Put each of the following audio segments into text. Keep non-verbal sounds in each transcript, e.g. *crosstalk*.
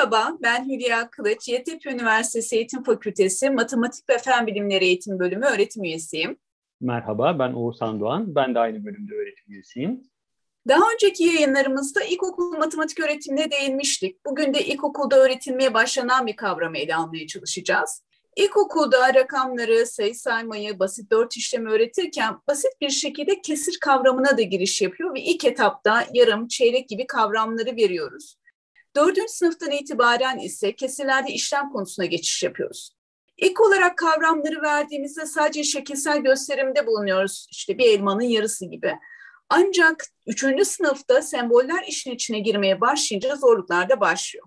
Merhaba, ben Hülya Kılıç, Yeditepe Üniversitesi Eğitim Fakültesi Matematik ve Fen Bilimleri Eğitim Bölümü öğretim üyesiyim. Merhaba, ben Oğuzhan Doğan. Ben de aynı bölümde öğretim üyesiyim. Daha önceki yayınlarımızda ilkokul matematik öğretimine değinmiştik. Bugün de ilkokulda öğretilmeye başlanan bir kavramı ele almaya çalışacağız. İlkokulda rakamları, sayı saymayı, basit dört işlemi öğretirken basit bir şekilde kesir kavramına da giriş yapıyor ve ilk etapta yarım, çeyrek gibi kavramları veriyoruz. Dördüncü sınıftan itibaren ise kesirlerde işlem konusuna geçiş yapıyoruz. İlk olarak kavramları verdiğimizde sadece şekilsel gösterimde bulunuyoruz. İşte bir elmanın yarısı gibi. Ancak üçüncü sınıfta semboller işin içine girmeye başlayınca zorluklar da başlıyor.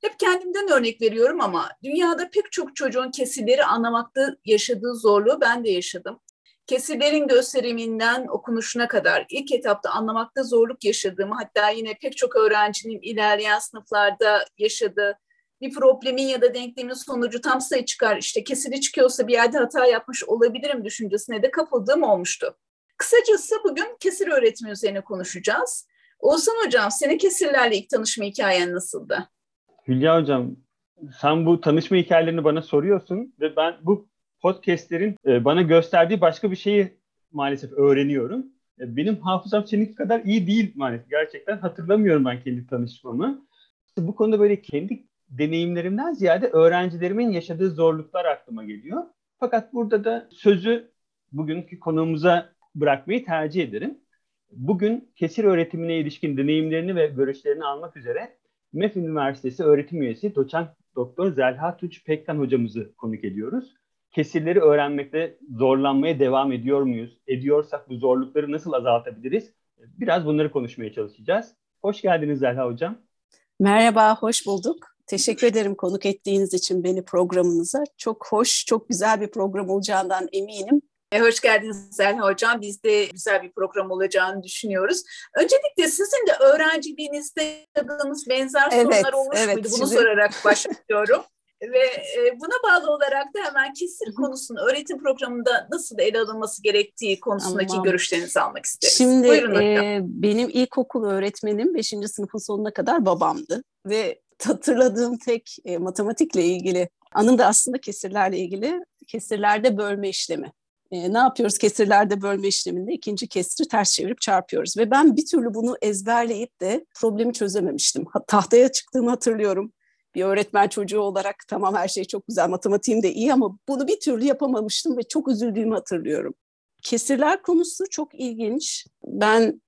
Hep kendimden örnek veriyorum ama dünyada pek çok çocuğun kesirleri anlamakta yaşadığı zorluğu ben de yaşadım. Kesirlerin gösteriminden okunuşuna kadar ilk etapta anlamakta zorluk yaşadığımı hatta yine pek çok öğrencinin ilerleyen sınıflarda yaşadığı bir problemin ya da denklemin sonucu tam sayı çıkar işte kesiri çıkıyorsa bir yerde hata yapmış olabilirim düşüncesine de kapıldığım olmuştu. Kısacası bugün kesir öğretimi üzerine konuşacağız. Oğuzhan Hocam senin kesirlerle ilk tanışma hikayen nasıldı? Hülya Hocam sen bu tanışma hikayelerini bana soruyorsun ve ben bu podcastlerin e, bana gösterdiği başka bir şeyi maalesef öğreniyorum. E, benim hafızam seninki kadar iyi değil maalesef. Gerçekten hatırlamıyorum ben kendi tanışmamı. Bu konuda böyle kendi deneyimlerimden ziyade öğrencilerimin yaşadığı zorluklar aklıma geliyor. Fakat burada da sözü bugünkü konuğumuza bırakmayı tercih ederim. Bugün kesir öğretimine ilişkin deneyimlerini ve görüşlerini almak üzere MEF Üniversitesi öğretim üyesi doçent doktor Zelha Tuç Pekkan hocamızı konuk ediyoruz. Kesirleri öğrenmekte zorlanmaya devam ediyor muyuz? Ediyorsak bu zorlukları nasıl azaltabiliriz? Biraz bunları konuşmaya çalışacağız. Hoş geldiniz Zelha hocam. Merhaba, hoş bulduk. Teşekkür ederim konuk ettiğiniz için beni programınıza. Çok hoş, çok güzel bir program olacağından eminim. E, hoş geldiniz Zelha Hocam. Biz de güzel bir program olacağını düşünüyoruz. Öncelikle sizin de öğrenciliğinizde yaşadığınız benzer evet, sorunlar olmuş evet, muydu? Bunu sizin... sorarak *laughs* başlıyorum. Ve e, buna bağlı olarak da hemen kesir konusunu öğretim programında nasıl ele alınması gerektiği konusundaki tamam. görüşlerinizi almak isteriz. Şimdi e, benim ilkokul öğretmenim 5. sınıfın sonuna kadar babamdı. Ve hatırladığım tek e, matematikle ilgili anım da aslında kesirlerle ilgili kesirlerde bölme işlemi. E, ne yapıyoruz kesirlerde bölme işleminde? ikinci kesiri ters çevirip çarpıyoruz. Ve ben bir türlü bunu ezberleyip de problemi çözememiştim. Tahtaya çıktığımı hatırlıyorum. Bir öğretmen çocuğu olarak tamam her şey çok güzel, matematiğim de iyi ama bunu bir türlü yapamamıştım ve çok üzüldüğümü hatırlıyorum. Kesirler konusu çok ilginç. Ben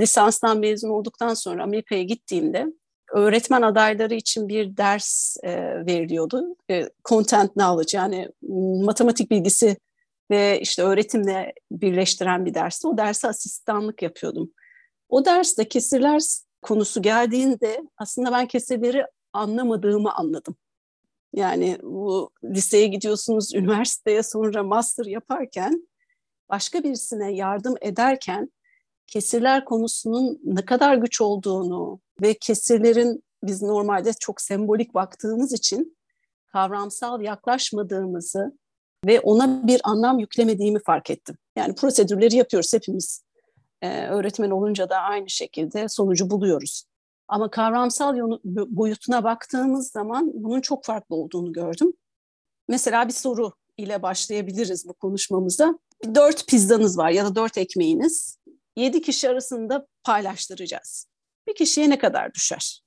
lisanstan mezun olduktan sonra Amerika'ya gittiğimde öğretmen adayları için bir ders e, veriliyordu. E, content knowledge yani matematik bilgisi ve işte öğretimle birleştiren bir dersti. O derse asistanlık yapıyordum. O derste kesirler konusu geldiğinde aslında ben kesirleri anlamadığımı anladım. Yani bu liseye gidiyorsunuz, üniversiteye sonra master yaparken başka birisine yardım ederken kesirler konusunun ne kadar güç olduğunu ve kesirlerin biz normalde çok sembolik baktığımız için kavramsal yaklaşmadığımızı ve ona bir anlam yüklemediğimi fark ettim. Yani prosedürleri yapıyoruz hepimiz. Ee, öğretmen olunca da aynı şekilde sonucu buluyoruz. Ama kavramsal boyutuna baktığımız zaman bunun çok farklı olduğunu gördüm. Mesela bir soru ile başlayabiliriz bu konuşmamıza. Dört pizzanız var ya da dört ekmeğiniz. Yedi kişi arasında paylaştıracağız. Bir kişiye ne kadar düşer?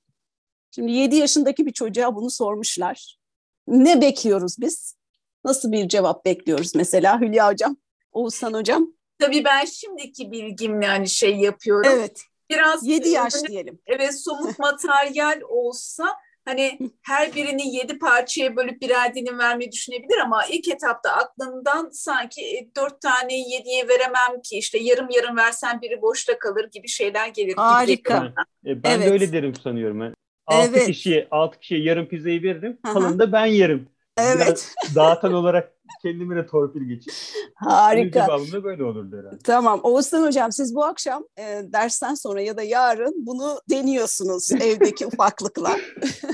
Şimdi yedi yaşındaki bir çocuğa bunu sormuşlar. Ne bekliyoruz biz? Nasıl bir cevap bekliyoruz mesela Hülya Hocam, Oğuzhan Hocam? Tabii ben şimdiki bilgimle hani şey yapıyorum. Evet. Biraz 7 yaş hani, diyelim. Evet somut *laughs* materyal olsa hani her birini yedi parçaya bölüp birer dilim vermeyi düşünebilir ama ilk etapta aklından sanki e, dört tane yediye veremem ki işte yarım yarım versen biri boşta kalır gibi şeyler gelir. Harika. Ben, e, ben evet. de öyle derim sanıyorum. Yani altı evet. kişiye altı kişiye yarım pizzayı veririm. Kalanı da ben yerim. Evet. Biraz dağıtan olarak kendime de torpil geçeyim. Harika. Cevabım böyle olurdu herhalde. Tamam. Oğuzhan Hocam siz bu akşam e, dersten sonra ya da yarın bunu deniyorsunuz *laughs* evdeki ufaklıkla.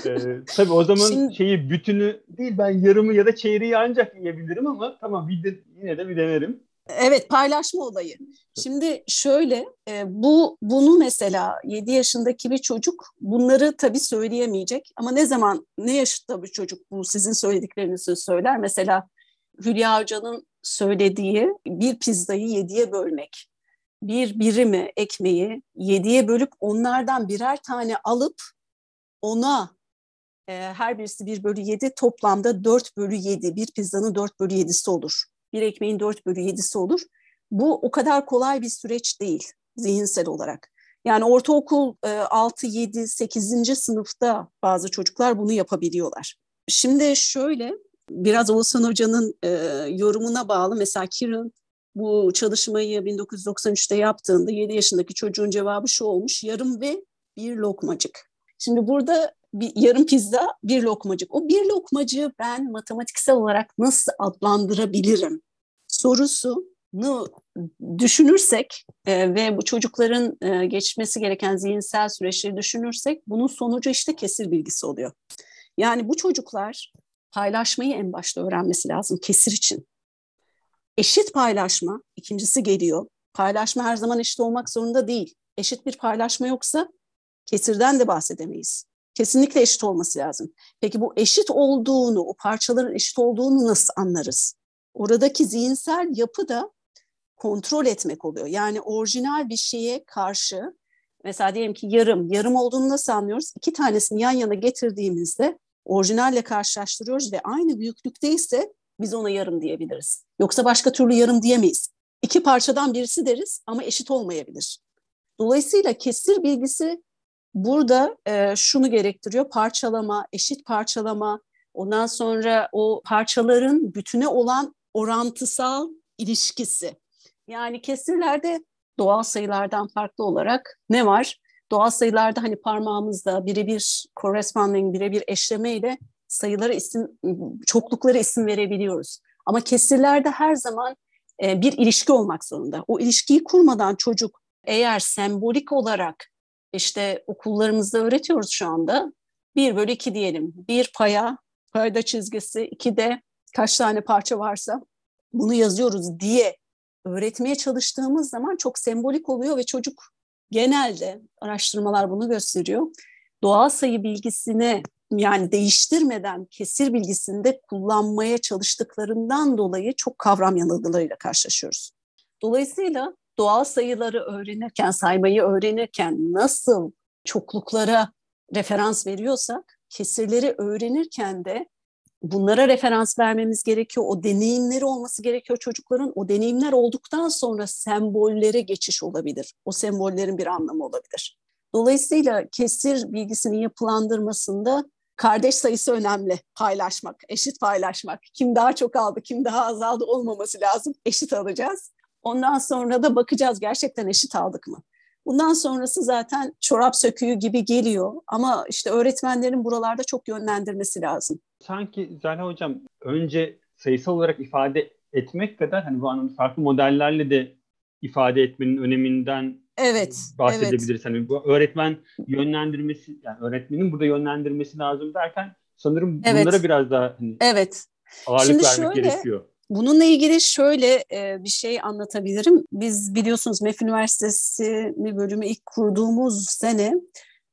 e, tabii o zaman Şimdi, şeyi bütünü değil ben yarımı ya da çeyreği ancak yiyebilirim ama tamam bir de, yine de bir denerim. Evet paylaşma olayı. Şimdi şöyle e, bu bunu mesela 7 yaşındaki bir çocuk bunları tabii söyleyemeyecek ama ne zaman ne yaşta bir çocuk bu sizin söylediklerinizi söyler. Mesela Hülya Hoca'nın söylediği bir pizzayı yediye bölmek, bir birimi ekmeği yediye bölüp onlardan birer tane alıp ona e, her birisi 1 bölü 7 toplamda 4 bölü 7 bir pizzanın 4 bölü 7'si olur. Bir ekmeğin 4 bölü 7'si olur. Bu o kadar kolay bir süreç değil zihinsel olarak. Yani ortaokul 6, 7, 8. sınıfta bazı çocuklar bunu yapabiliyorlar. Şimdi şöyle biraz Oğuzhan Hoca'nın e, yorumuna bağlı mesela Kirin bu çalışmayı 1993'te yaptığında 7 yaşındaki çocuğun cevabı şu olmuş yarım ve bir lokmacık. Şimdi burada bir yarım pizza, bir lokmacık. O bir lokmacığı ben matematiksel olarak nasıl adlandırabilirim sorusunu düşünürsek e, ve bu çocukların e, geçmesi gereken zihinsel süreçleri düşünürsek bunun sonucu işte kesir bilgisi oluyor. Yani bu çocuklar paylaşmayı en başta öğrenmesi lazım kesir için. Eşit paylaşma ikincisi geliyor. Paylaşma her zaman eşit olmak zorunda değil. Eşit bir paylaşma yoksa kesirden de bahsedemeyiz. Kesinlikle eşit olması lazım. Peki bu eşit olduğunu, o parçaların eşit olduğunu nasıl anlarız? Oradaki zihinsel yapı da kontrol etmek oluyor. Yani orijinal bir şeye karşı mesela diyelim ki yarım, yarım olduğunu nasıl anlıyoruz? İki tanesini yan yana getirdiğimizde orijinalle karşılaştırıyoruz ve aynı büyüklükteyse biz ona yarım diyebiliriz. Yoksa başka türlü yarım diyemeyiz. İki parçadan birisi deriz ama eşit olmayabilir. Dolayısıyla kesir bilgisi burada e, şunu gerektiriyor. Parçalama, eşit parçalama, ondan sonra o parçaların bütüne olan orantısal ilişkisi. Yani kesirlerde doğal sayılardan farklı olarak ne var? Doğal sayılarda hani parmağımızda birebir corresponding, birebir eşlemeyle sayılara isim, çokluklara isim verebiliyoruz. Ama kesirlerde her zaman e, bir ilişki olmak zorunda. O ilişkiyi kurmadan çocuk eğer sembolik olarak işte okullarımızda öğretiyoruz şu anda. Bir bölü iki diyelim. Bir paya, payda çizgisi, iki de kaç tane parça varsa bunu yazıyoruz diye öğretmeye çalıştığımız zaman çok sembolik oluyor ve çocuk genelde araştırmalar bunu gösteriyor. Doğal sayı bilgisini yani değiştirmeden kesir bilgisinde kullanmaya çalıştıklarından dolayı çok kavram yanılgılarıyla karşılaşıyoruz. Dolayısıyla doğal sayıları öğrenirken, saymayı öğrenirken nasıl çokluklara referans veriyorsak, kesirleri öğrenirken de bunlara referans vermemiz gerekiyor. O deneyimleri olması gerekiyor çocukların. O deneyimler olduktan sonra sembollere geçiş olabilir. O sembollerin bir anlamı olabilir. Dolayısıyla kesir bilgisinin yapılandırmasında kardeş sayısı önemli. Paylaşmak, eşit paylaşmak. Kim daha çok aldı, kim daha az aldı olmaması lazım. Eşit alacağız. Ondan sonra da bakacağız gerçekten eşit aldık mı? Bundan sonrası zaten çorap söküğü gibi geliyor ama işte öğretmenlerin buralarda çok yönlendirmesi lazım. Sanki Zahra Hocam önce sayısal olarak ifade etmek kadar hani bu anlamda farklı modellerle de ifade etmenin öneminden evet, bahsedebiliriz. Evet. Hani bu öğretmen yönlendirmesi yani öğretmenin burada yönlendirmesi lazım derken sanırım evet. bunlara biraz daha hani evet. ağırlık Şimdi vermek şöyle, gerekiyor. Bununla ilgili şöyle bir şey anlatabilirim. Biz biliyorsunuz MEF Üniversitesi'ni bölümü ilk kurduğumuz sene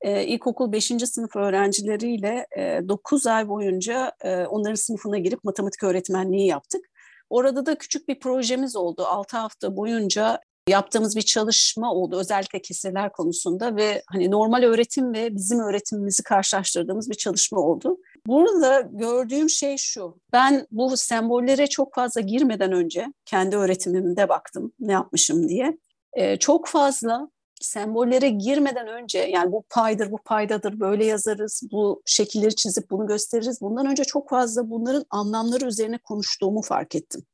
e, ilkokul 5. sınıf öğrencileriyle e, 9 ay boyunca onların sınıfına girip matematik öğretmenliği yaptık. Orada da küçük bir projemiz oldu. 6 hafta boyunca yaptığımız bir çalışma oldu özellikle kesirler konusunda ve hani normal öğretim ve bizim öğretimimizi karşılaştırdığımız bir çalışma oldu. Burada gördüğüm şey şu. Ben bu sembollere çok fazla girmeden önce kendi öğretimimde baktım ne yapmışım diye. Ee, çok fazla sembollere girmeden önce yani bu paydır, bu paydadır, böyle yazarız, bu şekilleri çizip bunu gösteririz. Bundan önce çok fazla bunların anlamları üzerine konuştuğumu fark ettim.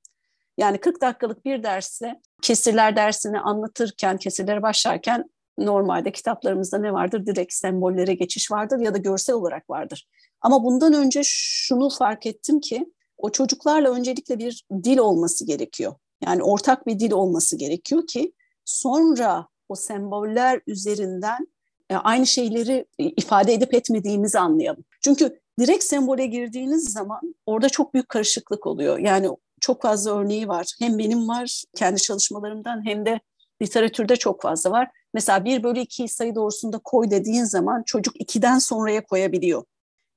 Yani 40 dakikalık bir derste kesirler dersini anlatırken, kesirlere başlarken normalde kitaplarımızda ne vardır? Direkt sembollere geçiş vardır ya da görsel olarak vardır. Ama bundan önce şunu fark ettim ki o çocuklarla öncelikle bir dil olması gerekiyor. Yani ortak bir dil olması gerekiyor ki sonra o semboller üzerinden e, aynı şeyleri ifade edip etmediğimizi anlayalım. Çünkü direkt sembole girdiğiniz zaman orada çok büyük karışıklık oluyor. Yani çok fazla örneği var. Hem benim var kendi çalışmalarımdan hem de literatürde çok fazla var. Mesela 1 bölü 2'yi sayı doğrusunda koy dediğin zaman çocuk 2'den sonraya koyabiliyor.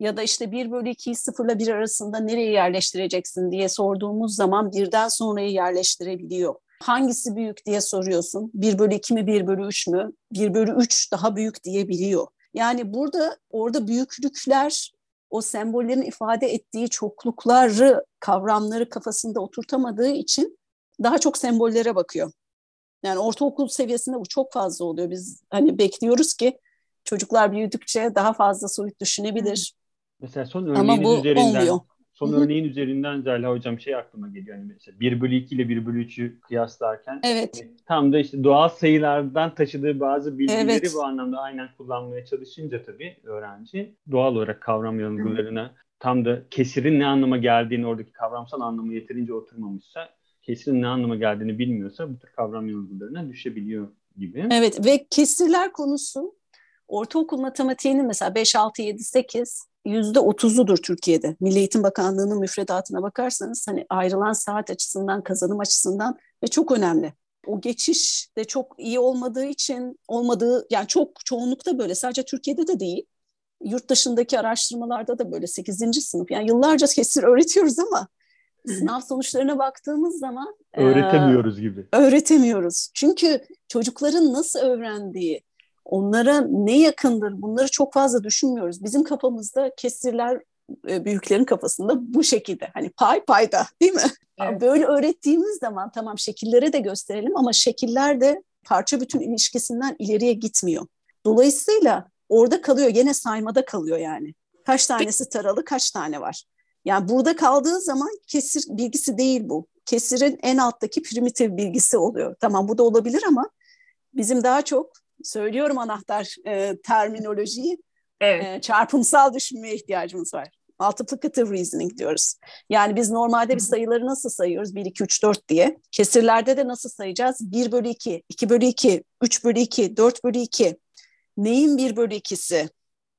Ya da işte 1 bölü 2'yi 0 ile 1 arasında nereye yerleştireceksin diye sorduğumuz zaman birden sonrayı yerleştirebiliyor. Hangisi büyük diye soruyorsun. 1 bölü 2 mi 1 bölü 3 mü? 1 bölü 3 daha büyük diyebiliyor. Yani burada orada büyüklükler o sembollerin ifade ettiği çoklukları, kavramları kafasında oturtamadığı için daha çok sembollere bakıyor. Yani ortaokul seviyesinde bu çok fazla oluyor. Biz hani bekliyoruz ki çocuklar büyüdükçe daha fazla soyut düşünebilir. Mesela son örneğiniz Ama bu üzerinden, olmuyor. Son örneğin üzerinden Zerla Hocam şey aklıma geliyor. Yani mesela 1 bölü 2 ile 1 bölü 3'ü kıyaslarken evet. Hani tam da işte doğal sayılardan taşıdığı bazı bilgileri evet. bu anlamda aynen kullanmaya çalışınca tabii öğrenci doğal olarak kavram yanılgılarına tam da kesirin ne anlama geldiğini oradaki kavramsal anlamı yeterince oturmamışsa kesirin ne anlama geldiğini bilmiyorsa bu tür kavram yanılgılarına düşebiliyor gibi. Evet ve kesirler konusu ortaokul matematiğinin mesela 5, 6, 7, 8 yüzde otuzudur Türkiye'de. Milli Eğitim Bakanlığı'nın müfredatına bakarsanız hani ayrılan saat açısından, kazanım açısından ve çok önemli. O geçiş de çok iyi olmadığı için olmadığı yani çok çoğunlukta böyle sadece Türkiye'de de değil. Yurt dışındaki araştırmalarda da böyle 8. sınıf yani yıllarca kesir öğretiyoruz ama sınav sonuçlarına baktığımız zaman öğretemiyoruz e, gibi. Öğretemiyoruz. Çünkü çocukların nasıl öğrendiği, onlara ne yakındır bunları çok fazla düşünmüyoruz. Bizim kafamızda kesirler e, büyüklerin kafasında bu şekilde hani pay payda değil mi? *laughs* Evet. Böyle öğrettiğimiz zaman tamam şekillere de gösterelim ama şekiller de parça bütün ilişkisinden ileriye gitmiyor. Dolayısıyla orada kalıyor gene saymada kalıyor yani. Kaç tanesi taralı kaç tane var? Yani burada kaldığı zaman kesir bilgisi değil bu. Kesirin en alttaki primitif bilgisi oluyor. Tamam bu da olabilir ama bizim daha çok söylüyorum anahtar e, terminolojiyi evet. e, çarpımsal düşünmeye ihtiyacımız var. Multiplicative reasoning diyoruz. Yani biz normalde bir sayıları nasıl sayıyoruz? 1, 2, 3, 4 diye. Kesirlerde de nasıl sayacağız? 1 bölü 2, 2 bölü 2, 3 bölü 2, 4 bölü 2. Neyin 1 bölü 2'si?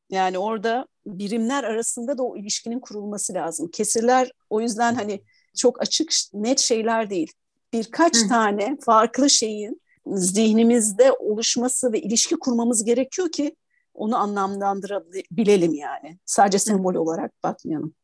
Yani orada birimler arasında da o ilişkinin kurulması lazım. Kesirler o yüzden hani çok açık net şeyler değil. Birkaç Hı. tane farklı şeyin zihnimizde oluşması ve ilişki kurmamız gerekiyor ki onu anlamlandırabilelim yani. Sadece sembol olarak bakmayalım.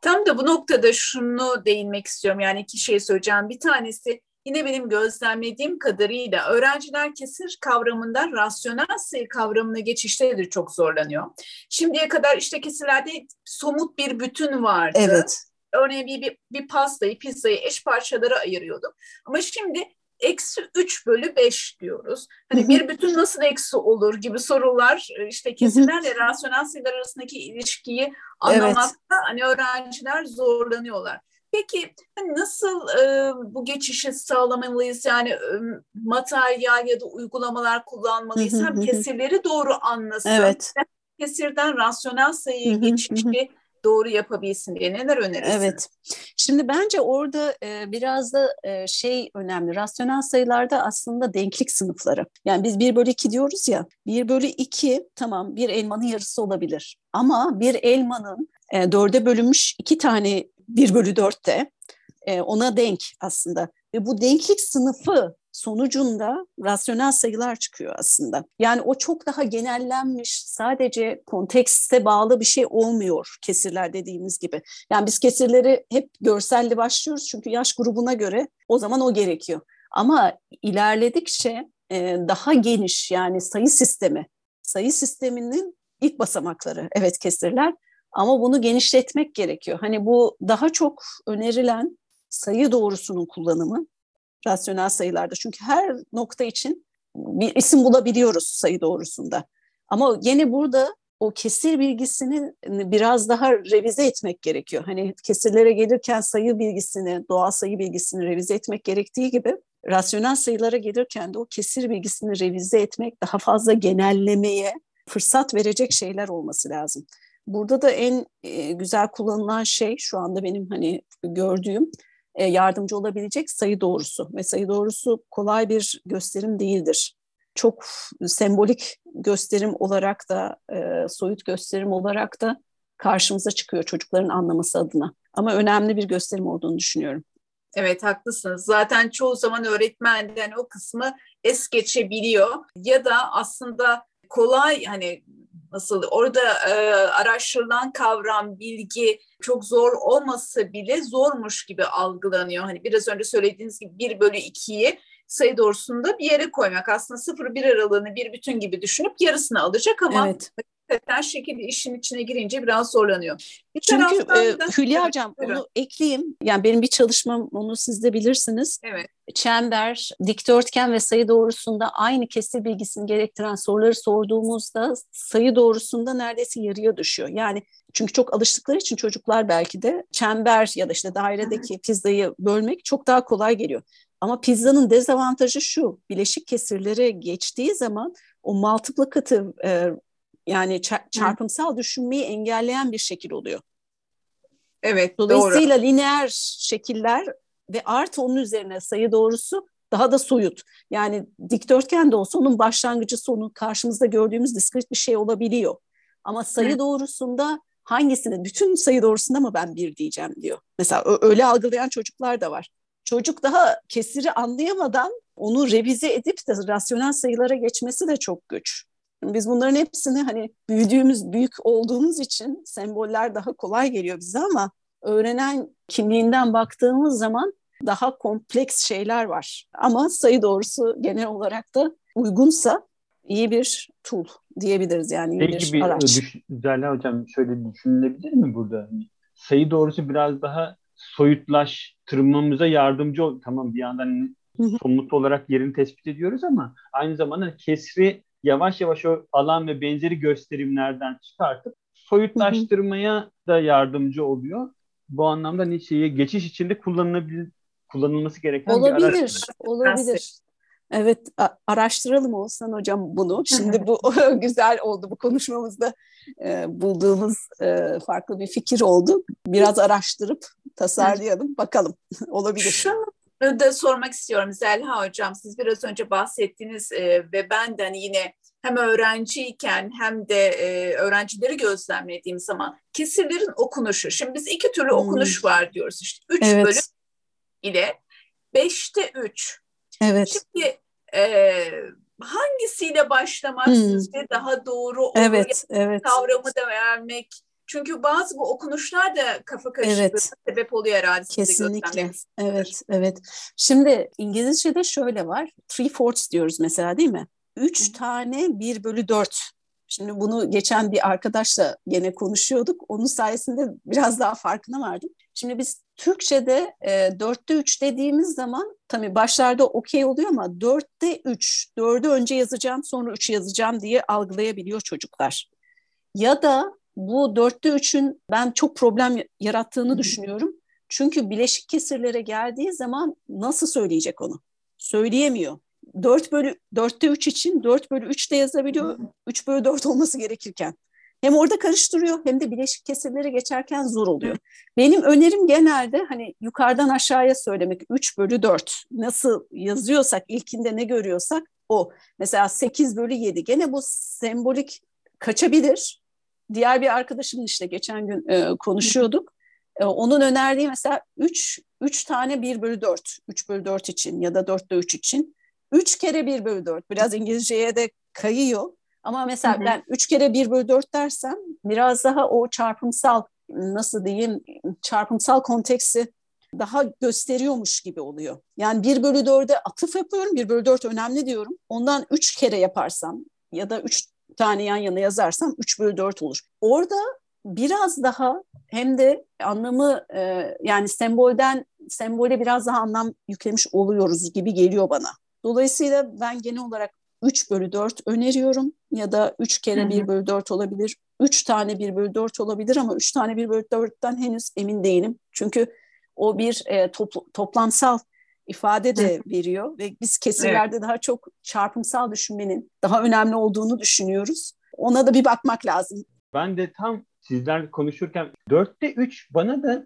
Tam da bu noktada şunu değinmek istiyorum. Yani iki şey söyleyeceğim. Bir tanesi yine benim gözlemlediğim kadarıyla öğrenciler kesir kavramından rasyonel sayı kavramına geçişte de çok zorlanıyor. Şimdiye kadar işte kesirlerde somut bir bütün vardı. Evet. Örneğin bir, bir, bir pastayı, pizzayı eş parçalara ayırıyorduk. Ama şimdi eksi 3 bölü 5 diyoruz. Hani bir bütün nasıl eksi olur gibi sorular e, işte kesirlerle rasyonel sayılar arasındaki ilişkiyi anlamakta evet. hani öğrenciler zorlanıyorlar. Peki hani nasıl e, bu geçişi sağlamalıyız? Yani e, materyal ya da uygulamalar kullanmalıyız. Hem kesirleri doğru anlasın. Evet. Kesirden rasyonel sayıya geçişi doğru yapabilsin diye neler önerirsin? Evet. Şimdi bence orada e, biraz da e, şey önemli. Rasyonel sayılarda aslında denklik sınıfları. Yani biz 1 bölü 2 diyoruz ya. 1 bölü 2 tamam bir elmanın yarısı olabilir. Ama bir elmanın e, dörde bölünmüş iki tane 1 bölü 4'te e, ona denk aslında. Ve bu denklik sınıfı sonucunda rasyonel sayılar çıkıyor aslında. Yani o çok daha genellenmiş, sadece kontekste bağlı bir şey olmuyor kesirler dediğimiz gibi. Yani biz kesirleri hep görselli başlıyoruz çünkü yaş grubuna göre o zaman o gerekiyor. Ama ilerledikçe e, daha geniş yani sayı sistemi, sayı sisteminin ilk basamakları evet kesirler ama bunu genişletmek gerekiyor. Hani bu daha çok önerilen sayı doğrusunun kullanımı rasyonel sayılarda. Çünkü her nokta için bir isim bulabiliyoruz sayı doğrusunda. Ama yine burada o kesir bilgisini biraz daha revize etmek gerekiyor. Hani kesirlere gelirken sayı bilgisini, doğal sayı bilgisini revize etmek gerektiği gibi rasyonel sayılara gelirken de o kesir bilgisini revize etmek, daha fazla genellemeye fırsat verecek şeyler olması lazım. Burada da en e, güzel kullanılan şey şu anda benim hani gördüğüm yardımcı olabilecek sayı doğrusu ve sayı doğrusu kolay bir gösterim değildir. Çok sembolik gösterim olarak da e, soyut gösterim olarak da karşımıza çıkıyor çocukların anlaması adına. Ama önemli bir gösterim olduğunu düşünüyorum. Evet haklısınız. Zaten çoğu zaman öğretmenden o kısmı es geçebiliyor ya da aslında kolay hani nasıl orada e, araştırılan kavram, bilgi çok zor olmasa bile zormuş gibi algılanıyor. Hani biraz önce söylediğiniz gibi 1 bölü 2'yi sayı doğrusunda bir yere koymak. Aslında 0-1 aralığını bir bütün gibi düşünüp yarısını alacak ama evet hakikaten şekilde işin içine girince biraz zorlanıyor. Bir Çünkü e, da, Hülya Hocam buyurun. onu ekleyeyim. Yani benim bir çalışmam onu siz de bilirsiniz. Evet. Çember, dikdörtgen ve sayı doğrusunda aynı kesir bilgisini gerektiren soruları sorduğumuzda sayı doğrusunda neredeyse yarıya düşüyor. Yani çünkü çok alıştıkları için çocuklar belki de çember ya da işte dairedeki pizzayı bölmek çok daha kolay geliyor. Ama pizzanın dezavantajı şu, bileşik kesirleri geçtiği zaman o multiplicative e, yani çarpımsal düşünmeyi engelleyen bir şekil oluyor. Evet, Dolayısıyla doğru. lineer şekiller ve artı onun üzerine sayı doğrusu daha da soyut. Yani dikdörtgen de olsa onun başlangıcı sonu karşımızda gördüğümüz diskret bir şey olabiliyor. Ama sayı Hı. doğrusunda hangisini, bütün sayı doğrusunda mı ben bir diyeceğim diyor. Mesela öyle algılayan çocuklar da var. Çocuk daha kesiri anlayamadan onu revize edip de rasyonel sayılara geçmesi de çok güç. Biz bunların hepsini hani büyüdüğümüz, büyük olduğumuz için semboller daha kolay geliyor bize ama öğrenen kimliğinden baktığımız zaman daha kompleks şeyler var. Ama sayı doğrusu genel olarak da uygunsa iyi bir tool diyebiliriz yani iyi Peki bir, bir araç. Düş, Hocam şöyle düşünülebilir mi burada? Hani sayı doğrusu biraz daha soyutlaştırmamıza yardımcı ol. Tamam bir yandan somut olarak yerini tespit ediyoruz ama aynı zamanda kesri yavaş yavaş o alan ve benzeri gösterimlerden çıkartıp soyutlaştırmaya da yardımcı oluyor. Bu anlamda ne şeyi geçiş içinde kullanılabilir kullanılması gereken olabilir, bir araç. Olabilir. Evet araştıralım olsan hocam bunu. Şimdi bu *laughs* güzel oldu bu konuşmamızda e, bulduğumuz e, farklı bir fikir oldu. Biraz araştırıp tasarlayalım bakalım *laughs* olabilir. Şu da sormak istiyorum Zelha Hocam. Siz biraz önce bahsettiniz e, ve ben de hani yine hem öğrenciyken hem de e, öğrencileri gözlemlediğim zaman kesirlerin okunuşu. Şimdi biz iki türlü hmm. okunuş var diyoruz işte. Üç evet. bölüm ile beşte üç. Evet. Şimdi e, hangisiyle başlamak hmm. sizce daha doğru olur? Evet, evet. Kavramı da vermek çünkü bazı bu okunuşlar da kafa karışıklığına evet. sebep oluyor herhalde. Kesinlikle. Evet, evet. Şimdi İngilizce'de şöyle var. Three fourths diyoruz mesela değil mi? Üç Hı. tane bir bölü dört. Şimdi bunu geçen bir arkadaşla gene konuşuyorduk. Onun sayesinde biraz daha farkına vardım. Şimdi biz Türkçe'de e, dörtte üç dediğimiz zaman tabii başlarda okey oluyor ama dörtte üç, dördü önce yazacağım sonra üç yazacağım diye algılayabiliyor çocuklar. Ya da bu dörtte üçün ben çok problem yarattığını düşünüyorum. Çünkü bileşik kesirlere geldiği zaman nasıl söyleyecek onu? Söyleyemiyor. 4 bölü 4'te 3 için 4 bölü 3 de yazabiliyor. 3 bölü 4 olması gerekirken. Hem orada karıştırıyor hem de bileşik kesirleri geçerken zor oluyor. Benim önerim genelde hani yukarıdan aşağıya söylemek 3 bölü 4. Nasıl yazıyorsak ilkinde ne görüyorsak o. Mesela 8 bölü 7 gene bu sembolik kaçabilir diğer bir arkadaşımın işte geçen gün e, konuşuyorduk. E, onun önerdiği mesela 3 3 tane 1 bölü 4. 3 bölü 4 için ya da 4'te 3 için. 3 kere 1 bölü 4. Biraz İngilizceye de kayıyor. Ama mesela hı hı. ben 3 kere 1 bölü 4 dersem biraz daha o çarpımsal nasıl diyeyim çarpımsal konteksi daha gösteriyormuş gibi oluyor. Yani 1 bölü 4'e atıf yapıyorum. 1 bölü 4 önemli diyorum. Ondan 3 kere yaparsam ya da 3 tane yan yana yazarsam 3 bölü 4 olur. Orada biraz daha hem de anlamı e, yani sembolden sembole biraz daha anlam yüklemiş oluyoruz gibi geliyor bana. Dolayısıyla ben genel olarak 3 bölü 4 öneriyorum ya da 3 kere 1 bölü 4 olabilir. 3 tane 1 bölü 4 olabilir ama 3 tane 1 bölü 4'ten henüz emin değilim. Çünkü o bir e, topl- toplamsal ifade de veriyor ve biz kesirlerde evet. daha çok çarpımsal düşünmenin daha önemli olduğunu düşünüyoruz. Ona da bir bakmak lazım. Ben de tam sizler konuşurken dörtte üç bana da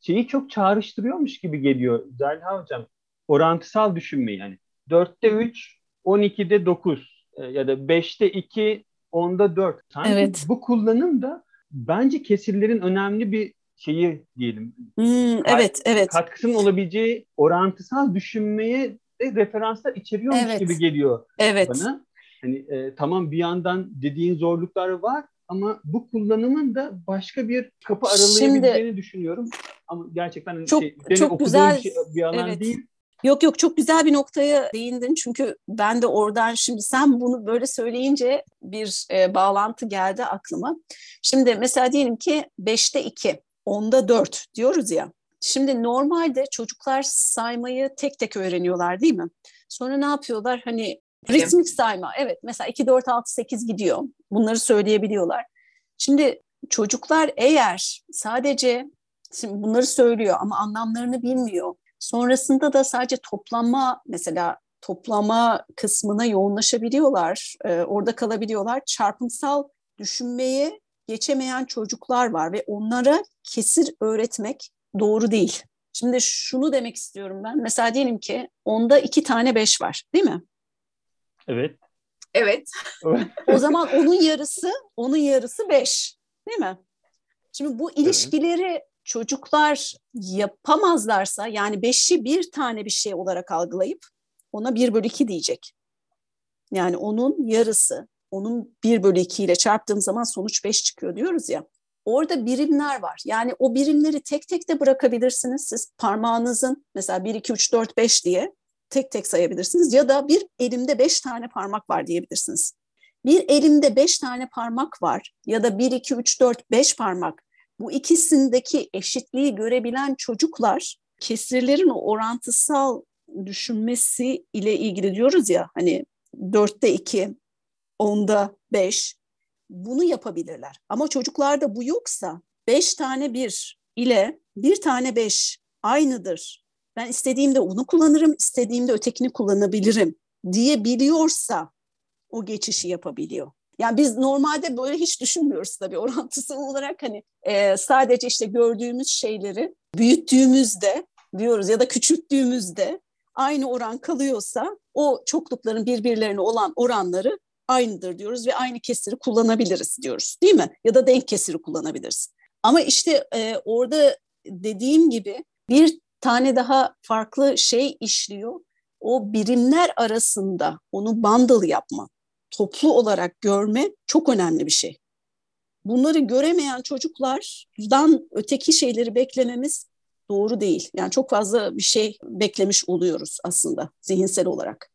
şeyi çok çağrıştırıyormuş gibi geliyor Zerha Hocam. Orantısal düşünme yani. Dörtte üç, on ikide dokuz e, ya da beşte iki, onda dört. Sanki evet. bu kullanım da bence kesirlerin önemli bir şeyi diyelim. Hmm, evet, evet. Katkısının olabileceği orantısal düşünmeye de referanslar içeriyormuş evet. gibi geliyor evet. bana. Hani e, tamam bir yandan dediğin zorluklar var ama bu kullanımın da başka bir kapı aralayabileceğini Şimdi, düşünüyorum. Ama gerçekten çok, şey, çok güzel şey, bir alan evet. değil. Yok yok çok güzel bir noktaya değindin çünkü ben de oradan şimdi sen bunu böyle söyleyince bir e, bağlantı geldi aklıma. Şimdi mesela diyelim ki 5'te 2, 10'da 4 diyoruz ya. Şimdi normalde çocuklar saymayı tek tek öğreniyorlar değil mi? Sonra ne yapıyorlar? Hani ritmik sayma. Evet mesela 2, 4, 6, 8 gidiyor. Bunları söyleyebiliyorlar. Şimdi çocuklar eğer sadece şimdi bunları söylüyor ama anlamlarını bilmiyor Sonrasında da sadece toplama mesela toplama kısmına yoğunlaşabiliyorlar, e, orada kalabiliyorlar. Çarpımsal düşünmeye geçemeyen çocuklar var ve onlara kesir öğretmek doğru değil. Şimdi şunu demek istiyorum ben. Mesela diyelim ki onda iki tane beş var değil mi? Evet. Evet. o zaman onun yarısı, onun yarısı beş değil mi? Şimdi bu ilişkileri evet çocuklar yapamazlarsa yani beşi bir tane bir şey olarak algılayıp ona bir bölü iki diyecek. Yani onun yarısı, onun bir bölü iki ile çarptığım zaman sonuç beş çıkıyor diyoruz ya. Orada birimler var. Yani o birimleri tek tek de bırakabilirsiniz. Siz parmağınızın mesela 1, 2, 3, 4, 5 diye tek tek sayabilirsiniz. Ya da bir elimde beş tane parmak var diyebilirsiniz. Bir elimde beş tane parmak var ya da 1, 2, 3, 4, 5 parmak bu ikisindeki eşitliği görebilen çocuklar kesirlerin o orantısal düşünmesi ile ilgili diyoruz ya hani dörtte iki, onda beş bunu yapabilirler. Ama çocuklarda bu yoksa beş tane bir ile bir tane beş aynıdır. Ben istediğimde onu kullanırım, istediğimde ötekini kullanabilirim diye biliyorsa o geçişi yapabiliyor. Yani biz normalde böyle hiç düşünmüyoruz tabii orantısı olarak hani e, sadece işte gördüğümüz şeyleri büyüttüğümüzde diyoruz ya da küçülttüğümüzde aynı oran kalıyorsa o çoklukların birbirlerine olan oranları aynıdır diyoruz ve aynı kesiri kullanabiliriz diyoruz değil mi? Ya da denk kesiri kullanabiliriz. Ama işte e, orada dediğim gibi bir tane daha farklı şey işliyor. O birimler arasında onu bundle yapma toplu olarak görme çok önemli bir şey. Bunları göremeyen çocuklardan öteki şeyleri beklememiz doğru değil. Yani çok fazla bir şey beklemiş oluyoruz aslında zihinsel olarak.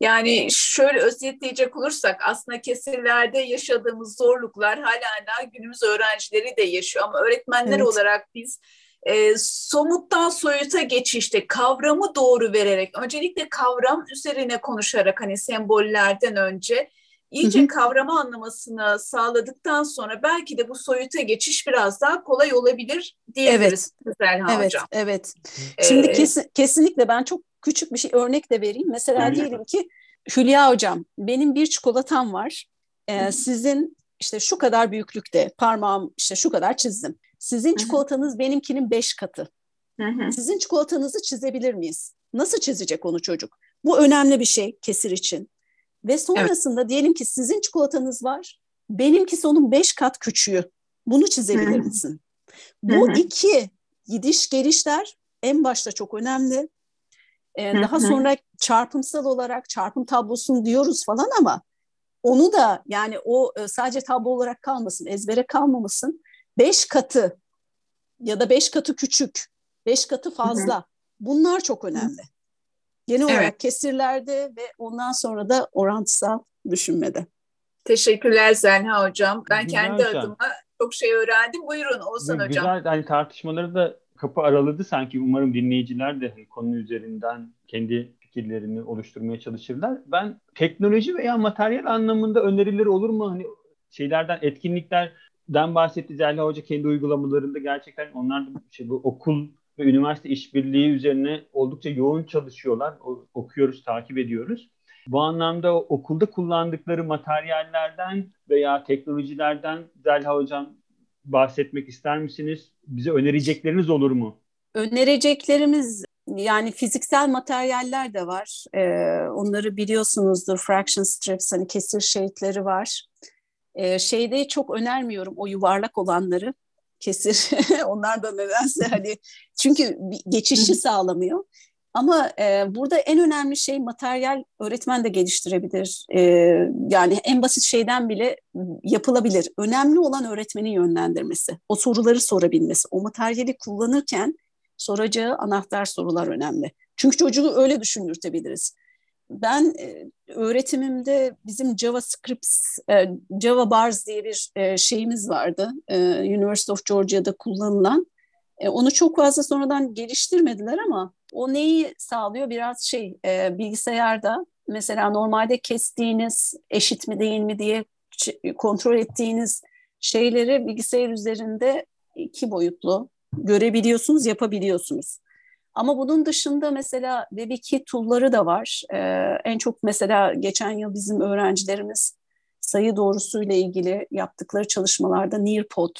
Yani şöyle özetleyecek olursak aslında kesirlerde yaşadığımız zorluklar hala günümüz öğrencileri de yaşıyor ama öğretmenler evet. olarak biz e, somuttan soyuta geçişte kavramı doğru vererek öncelikle kavram üzerine konuşarak hani sembollerden önce iyice hı hı. kavrama anlamasını sağladıktan sonra belki de bu soyuta geçiş biraz daha kolay olabilir diyebiliriz evet. Zelha evet, Hocam. Evet. Şimdi ee, kesin, kesinlikle ben çok küçük bir şey örnek de vereyim. Mesela hı. diyelim ki Hülya Hocam benim bir çikolatam var. Ee, sizin işte şu kadar büyüklükte parmağım işte şu kadar çizdim. Sizin çikolatanız benimkinin beş katı. Hı Sizin çikolatanızı çizebilir miyiz? Nasıl çizecek onu çocuk? Bu önemli bir şey kesir için. Ve sonrasında evet. diyelim ki sizin çikolatanız var, benimkisi onun beş kat küçüğü. Bunu çizebilir misin? Bu iki gidiş gelişler en başta çok önemli. Ee, daha sonra çarpımsal olarak çarpım tablosunu diyoruz falan ama onu da yani o e, sadece tablo olarak kalmasın, ezbere kalmamasın. Beş katı ya da beş katı küçük, beş katı fazla. Bunlar çok önemli. Genel evet. olarak kesirlerde ve ondan sonra da orantısal düşünmede. Teşekkürler Zelha Hocam. Ben Güzel kendi hocam. adıma çok şey öğrendim. Buyurun Oğuzhan Güzel, Hocam. Güzel hani tartışmaları da kapı araladı sanki. Umarım dinleyiciler de konu üzerinden kendi fikirlerini oluşturmaya çalışırlar. Ben teknoloji veya materyal anlamında önerileri olur mu? Hani şeylerden, etkinliklerden bahsetti Zelha Hoca kendi uygulamalarında gerçekten onlar da şey, bu okul ve üniversite işbirliği üzerine oldukça yoğun çalışıyorlar. O, okuyoruz, takip ediyoruz. Bu anlamda okulda kullandıkları materyallerden veya teknolojilerden Zelha Hocam bahsetmek ister misiniz? Bize önerecekleriniz olur mu? Önereceklerimiz yani fiziksel materyaller de var. Ee, onları biliyorsunuzdur. Fraction strips, hani kesir şeritleri var. Ee, şeyde çok önermiyorum o yuvarlak olanları. kesir. *laughs* Onlar da nedense hani çünkü geçişi sağlamıyor. Ama e, burada en önemli şey materyal öğretmen de geliştirebilir. E, yani en basit şeyden bile yapılabilir. Önemli olan öğretmenin yönlendirmesi, o soruları sorabilmesi, o materyali kullanırken soracağı anahtar sorular önemli. Çünkü çocuğu öyle düşündürtebiliriz. Ben e, öğretimimde bizim JavaScript, e, Java Bars diye bir e, şeyimiz vardı. E, University of Georgia'da kullanılan. E, onu çok fazla sonradan geliştirmediler ama o neyi sağlıyor? Biraz şey e, bilgisayarda mesela normalde kestiğiniz eşit mi değil mi diye kontrol ettiğiniz şeyleri bilgisayar üzerinde iki boyutlu görebiliyorsunuz, yapabiliyorsunuz. Ama bunun dışında mesela Web2 tool'ları da var. Ee, en çok mesela geçen yıl bizim öğrencilerimiz sayı doğrusuyla ilgili yaptıkları çalışmalarda Nearpod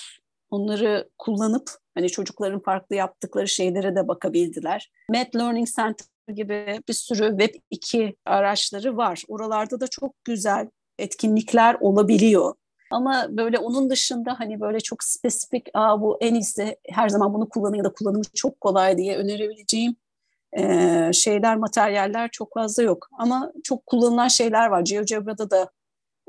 onları kullanıp hani çocukların farklı yaptıkları şeylere de bakabildiler. Med Learning Center gibi bir sürü Web2 araçları var. Oralarda da çok güzel etkinlikler olabiliyor. Ama böyle onun dışında hani böyle çok spesifik Aa, bu en iyisi her zaman bunu kullanın ya da kullanımı çok kolay diye önerebileceğim e, şeyler, materyaller çok fazla yok. Ama çok kullanılan şeyler var. GeoGebra'da da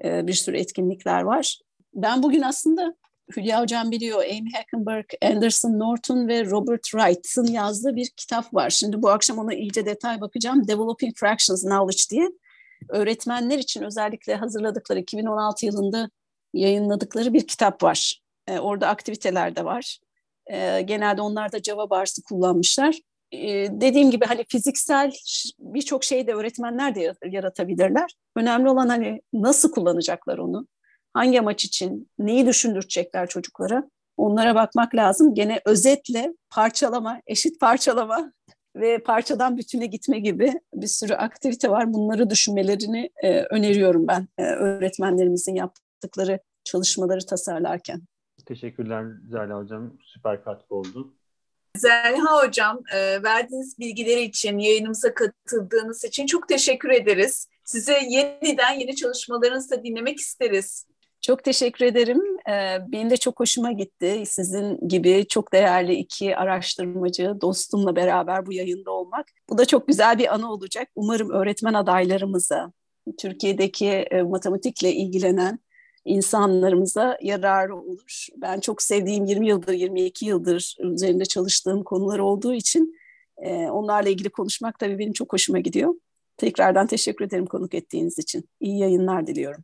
e, bir sürü etkinlikler var. Ben bugün aslında Hülya Hocam biliyor Amy Hackenberg, Anderson Norton ve Robert Wright'ın yazdığı bir kitap var. Şimdi bu akşam ona iyice detay bakacağım. Developing Fractions Knowledge diye. Öğretmenler için özellikle hazırladıkları 2016 yılında yayınladıkları bir kitap var. E, orada aktiviteler de var. E, genelde onlar da Java Bars'ı kullanmışlar. E, dediğim gibi hani fiziksel birçok şeyi de öğretmenler de yaratabilirler. Önemli olan hani nasıl kullanacaklar onu, hangi amaç için, neyi düşündürecekler çocuklara onlara bakmak lazım. Gene özetle parçalama, eşit parçalama *laughs* ve parçadan bütüne gitme gibi bir sürü aktivite var. Bunları düşünmelerini e, öneriyorum ben e, öğretmenlerimizin yaptıkları çalışmaları tasarlarken. Teşekkürler Zerla Hocam. Süper katkı oldu. Zelha Hocam, e, verdiğiniz bilgileri için, yayınımıza katıldığınız için çok teşekkür ederiz. Size yeniden yeni çalışmalarınızı da dinlemek isteriz. Çok teşekkür ederim. E, benim de çok hoşuma gitti. Sizin gibi çok değerli iki araştırmacı dostumla beraber bu yayında olmak. Bu da çok güzel bir anı olacak. Umarım öğretmen adaylarımıza, Türkiye'deki e, matematikle ilgilenen insanlarımıza yararı olur. Ben çok sevdiğim 20 yıldır, 22 yıldır üzerinde çalıştığım konular olduğu için e, onlarla ilgili konuşmak tabii benim çok hoşuma gidiyor. Tekrardan teşekkür ederim konuk ettiğiniz için. İyi yayınlar diliyorum.